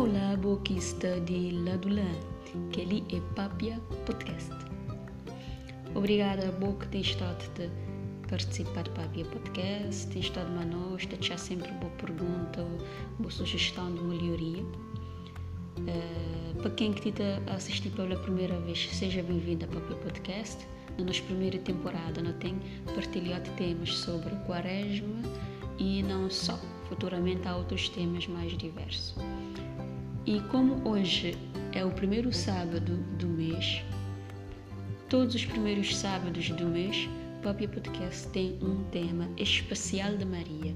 Olá, boquista de Ladulã, que ali é Papia Podcast. Obrigada a boa que tem estado de participar do Papia Podcast, tem estado manos, deixar sempre boa pergunta, boa sugestão de melhoria. Uh, para quem que a assistir pela primeira vez, seja bem-vindo ao Papia Podcast. Na nossa primeira temporada, nós tem partilhado temas sobre quaresma e não só. Futuramente há outros temas mais diversos. E como hoje é o primeiro sábado do mês, todos os primeiros sábados do mês, Papia Podcast tem um tema especial de Maria.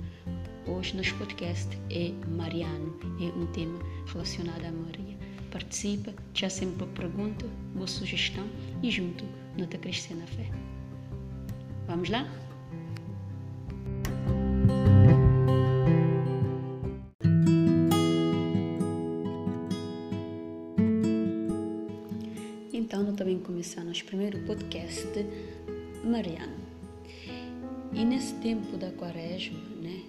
Hoje, nosso podcast é Mariano, é um tema relacionado a Maria. Participa, já sempre pergunta, boa sugestão e junto, nota crescer na fé. Vamos lá? Começar nosso primeiro podcast Mariano. E nesse tempo da quaresma, né,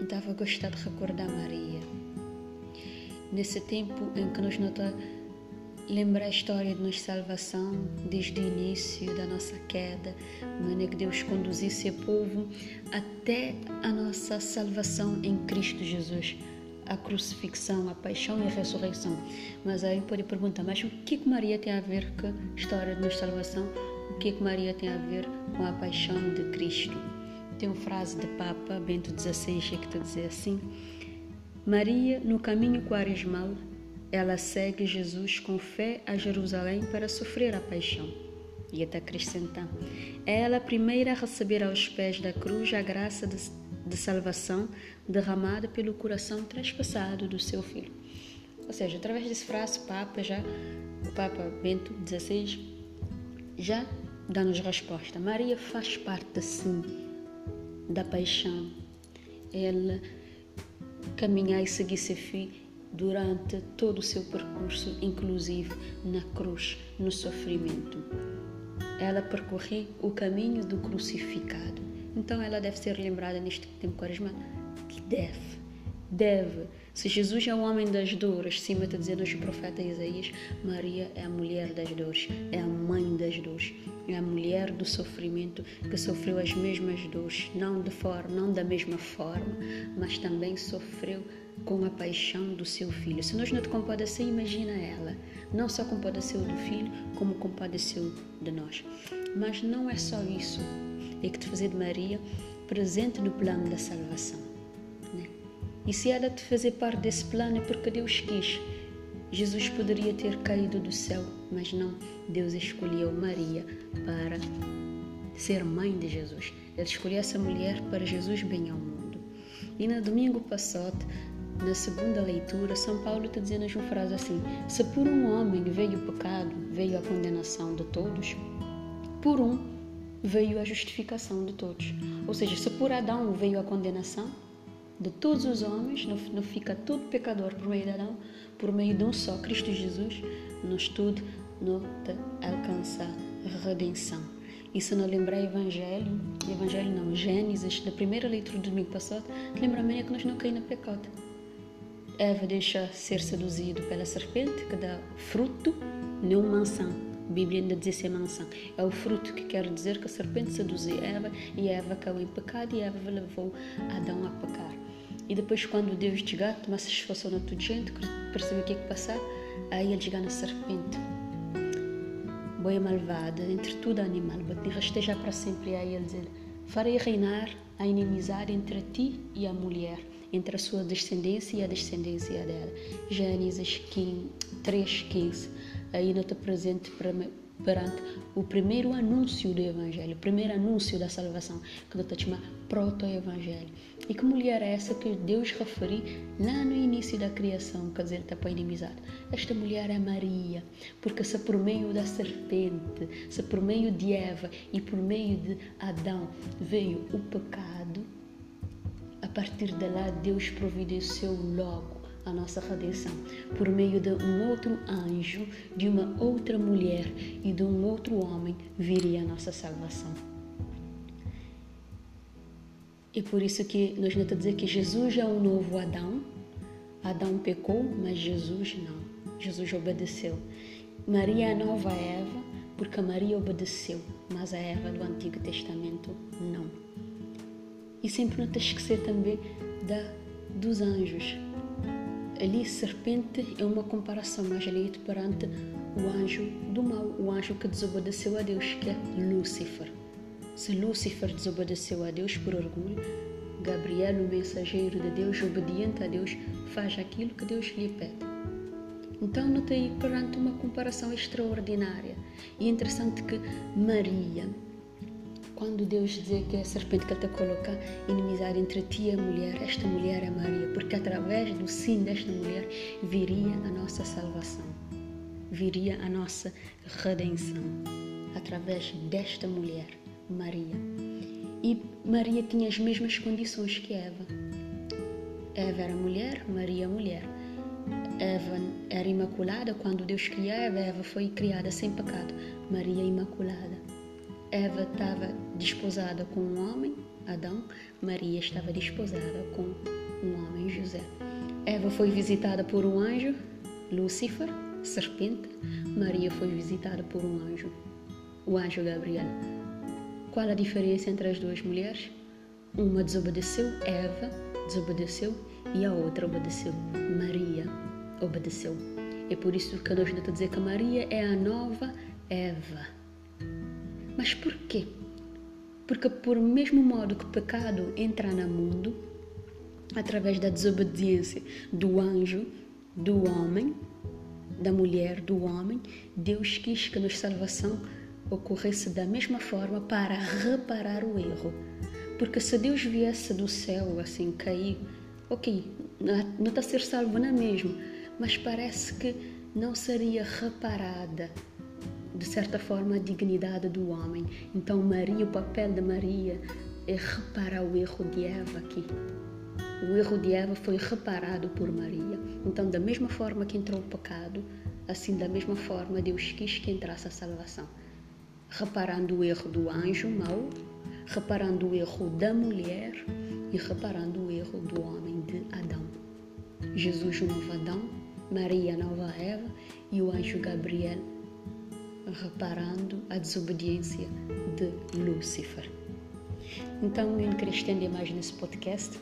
estava a gostar de recordar Maria. Nesse tempo em que nos nota lembrar a história de nossa salvação desde o início da nossa queda, maneira que Deus conduzisse o povo até a nossa salvação em Cristo Jesus a crucifixão, a paixão e a ressurreição. Mas aí pode perguntar, mas o que, que Maria tem a ver com a história de nossa salvação? O que, que Maria tem a ver com a paixão de Cristo? Tem uma frase de Papa Bento XVI que está a dizer assim: Maria, no caminho quaresmal, ela segue Jesus com fé a Jerusalém para sofrer a paixão. E até acrescentar: é ela a primeira a receber aos pés da cruz a graça de de salvação derramada pelo coração traspassado do seu filho. Ou seja, através desse frase, o Papa já, o Papa Bento XVI já dá-nos resposta. Maria faz parte, sim, da paixão. Ela caminhar e seguir seu filho durante todo o seu percurso, inclusive na cruz, no sofrimento. Ela percorreu o caminho do crucificado então ela deve ser lembrada neste tempo quaresma que deve, deve. Se Jesus é o homem das dores, cima está dizendo o profeta Isaías, Maria é a mulher das dores, é a mãe das dores, é a mulher do sofrimento que sofreu as mesmas dores, não de forma, não da mesma forma, mas também sofreu com a paixão do seu filho. Se nós não te compadecer, imagina ela. Não só compadeceu do filho, como compadeceu de nós. Mas não é só isso é que te fazer de Maria presente no plano da salvação. Né? E se ela te fazer parte desse plano é porque Deus quis. Jesus poderia ter caído do céu, mas não. Deus escolheu Maria para ser mãe de Jesus. Ele escolheu essa mulher para Jesus bem ao mundo. E no domingo passado, na segunda leitura, São Paulo está dizendo uma frase assim: Se por um homem veio o pecado, veio a condenação de todos, por um veio a justificação de todos. Ou seja, se por Adão veio a condenação de todos os homens, não, não fica todo pecador por meio de Adão, por meio de um só, Cristo Jesus, nós tudo não alcança a redenção. Se não lembrar Evangelho, Evangelho não, Gênesis, da primeira leitura do domingo passado, lembra-me que nós não caímos no pecado. Eva deixa ser seduzido pela serpente, que dá fruto, não mansão a Bíblia ainda diz ser maçã. É o fruto que quer dizer que a serpente seduziu Eva e Eva caiu em pecado e Eva levou Adão a pecar. E depois, quando Deus chega, toma satisfação na tua gente, percebe o que é que passa, aí ele chega na serpente. Boia malvada, entre tudo animal, mas esteja para sempre. Aí ele diz: Farei reinar a inimizade entre ti e a mulher, entre a sua descendência e a descendência dela. Gênesis 3,15 ainda está presente perante o primeiro anúncio do Evangelho, o primeiro anúncio da salvação, que está chama proto-evangelho. E que mulher é essa que Deus referiu lá no início da criação, quer dizer, está para inimizade? Esta mulher é Maria, porque se por meio da serpente, se por meio de Eva e por meio de Adão veio o pecado, a partir de lá Deus providenciou logo a nossa redenção por meio de um outro anjo, de uma outra mulher e de um outro homem viria a nossa salvação. E por isso que nós não dizer que Jesus é o novo Adão, Adão pecou, mas Jesus não. Jesus obedeceu. Maria é a nova Eva, porque Maria obedeceu, mas a Eva do Antigo Testamento não. E sempre não te esquecer também da, dos anjos. Ali, serpente é uma comparação mais ali perante o anjo do mal, o anjo que desobedeceu a Deus, que é Lúcifer. Se Lúcifer desobedeceu a Deus por orgulho, Gabriel, o mensageiro de Deus, obediente a Deus, faz aquilo que Deus lhe pede. Então, notei perante uma comparação extraordinária. E interessante que Maria, quando Deus diz que a serpente que te coloca inimizade entre ti e a mulher, esta mulher é Maria, porque através do sim desta mulher viria a nossa salvação, viria a nossa redenção, através desta mulher, Maria. E Maria tinha as mesmas condições que Eva. Eva era mulher, Maria mulher. Eva era imaculada quando Deus criou Eva, Eva foi criada sem pecado. Maria imaculada. Eva estava desposada com um homem, Adão. Maria estava desposada com um homem, José. Eva foi visitada por um anjo, Lúcifer, serpente. Maria foi visitada por um anjo, o anjo Gabriel. Qual a diferença entre as duas mulheres? Uma desobedeceu, Eva desobedeceu, e a outra obedeceu, Maria obedeceu. É por isso que nós estamos a dizer que Maria é a nova Eva. Mas por quê? Porque por mesmo modo que o pecado entra no mundo, através da desobediência do anjo, do homem, da mulher, do homem, Deus quis que a nossa salvação ocorresse da mesma forma para reparar o erro. Porque se Deus viesse do céu assim cair, ok, não está a ser salvo na mesma, mas parece que não seria reparada de certa forma a dignidade do homem. Então Maria, o papel de Maria é reparar o erro de Eva aqui. O erro de Eva foi reparado por Maria. Então, da mesma forma que entrou o pecado, assim da mesma forma Deus quis que entrasse a salvação reparando o erro do anjo mau, reparando o erro da mulher e reparando o erro do homem de Adão. Jesus, o novo Adão, Maria, a nova Eva e o anjo Gabriel reparando a desobediência de Lúcifer. Então, eu não queria estender mais nesse podcast.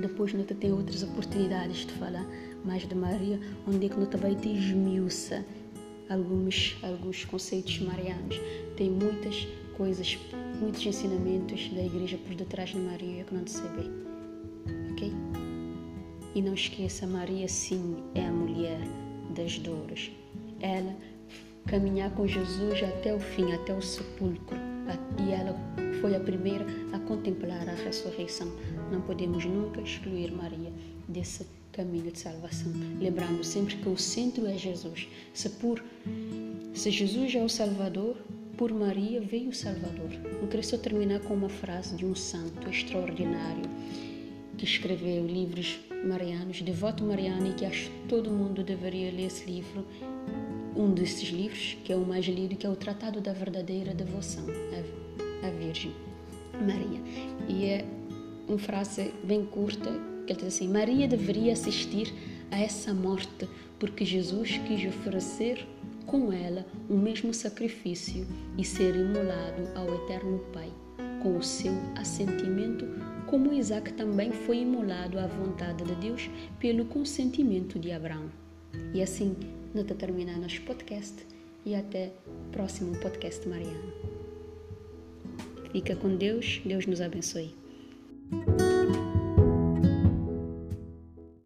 Depois, nós temos outras oportunidades de falar mais de Maria, onde é que nós também te esmiuça alguns, alguns conceitos marianos. Tem muitas coisas, muitos ensinamentos da igreja por detrás de Maria que não se sabe. Ok? E não esqueça, Maria sim é a mulher das dores. Ela caminhar com Jesus até o fim, até o sepulcro. E ela foi a primeira a contemplar a ressurreição. Não podemos nunca excluir Maria desse caminho de salvação, lembrando sempre que o centro é Jesus. Se por se Jesus é o Salvador, por Maria veio o Salvador. Eu queria só terminar com uma frase de um santo extraordinário que escreveu livros marianos, devoto mariano, e que acho que todo mundo deveria ler esse livro. Um desses livros, que é o mais lido, que é o Tratado da Verdadeira Devoção à Virgem Maria. E é uma frase bem curta que ele diz assim: Maria deveria assistir a essa morte porque Jesus quis oferecer com ela o mesmo sacrifício e ser imolado ao Eterno Pai, com o seu assentimento, como Isaac também foi imolado à vontade de Deus pelo consentimento de Abraão. E assim, nós terminamos nosso podcast e até próximo podcast Mariano. Fica com Deus, Deus nos abençoe.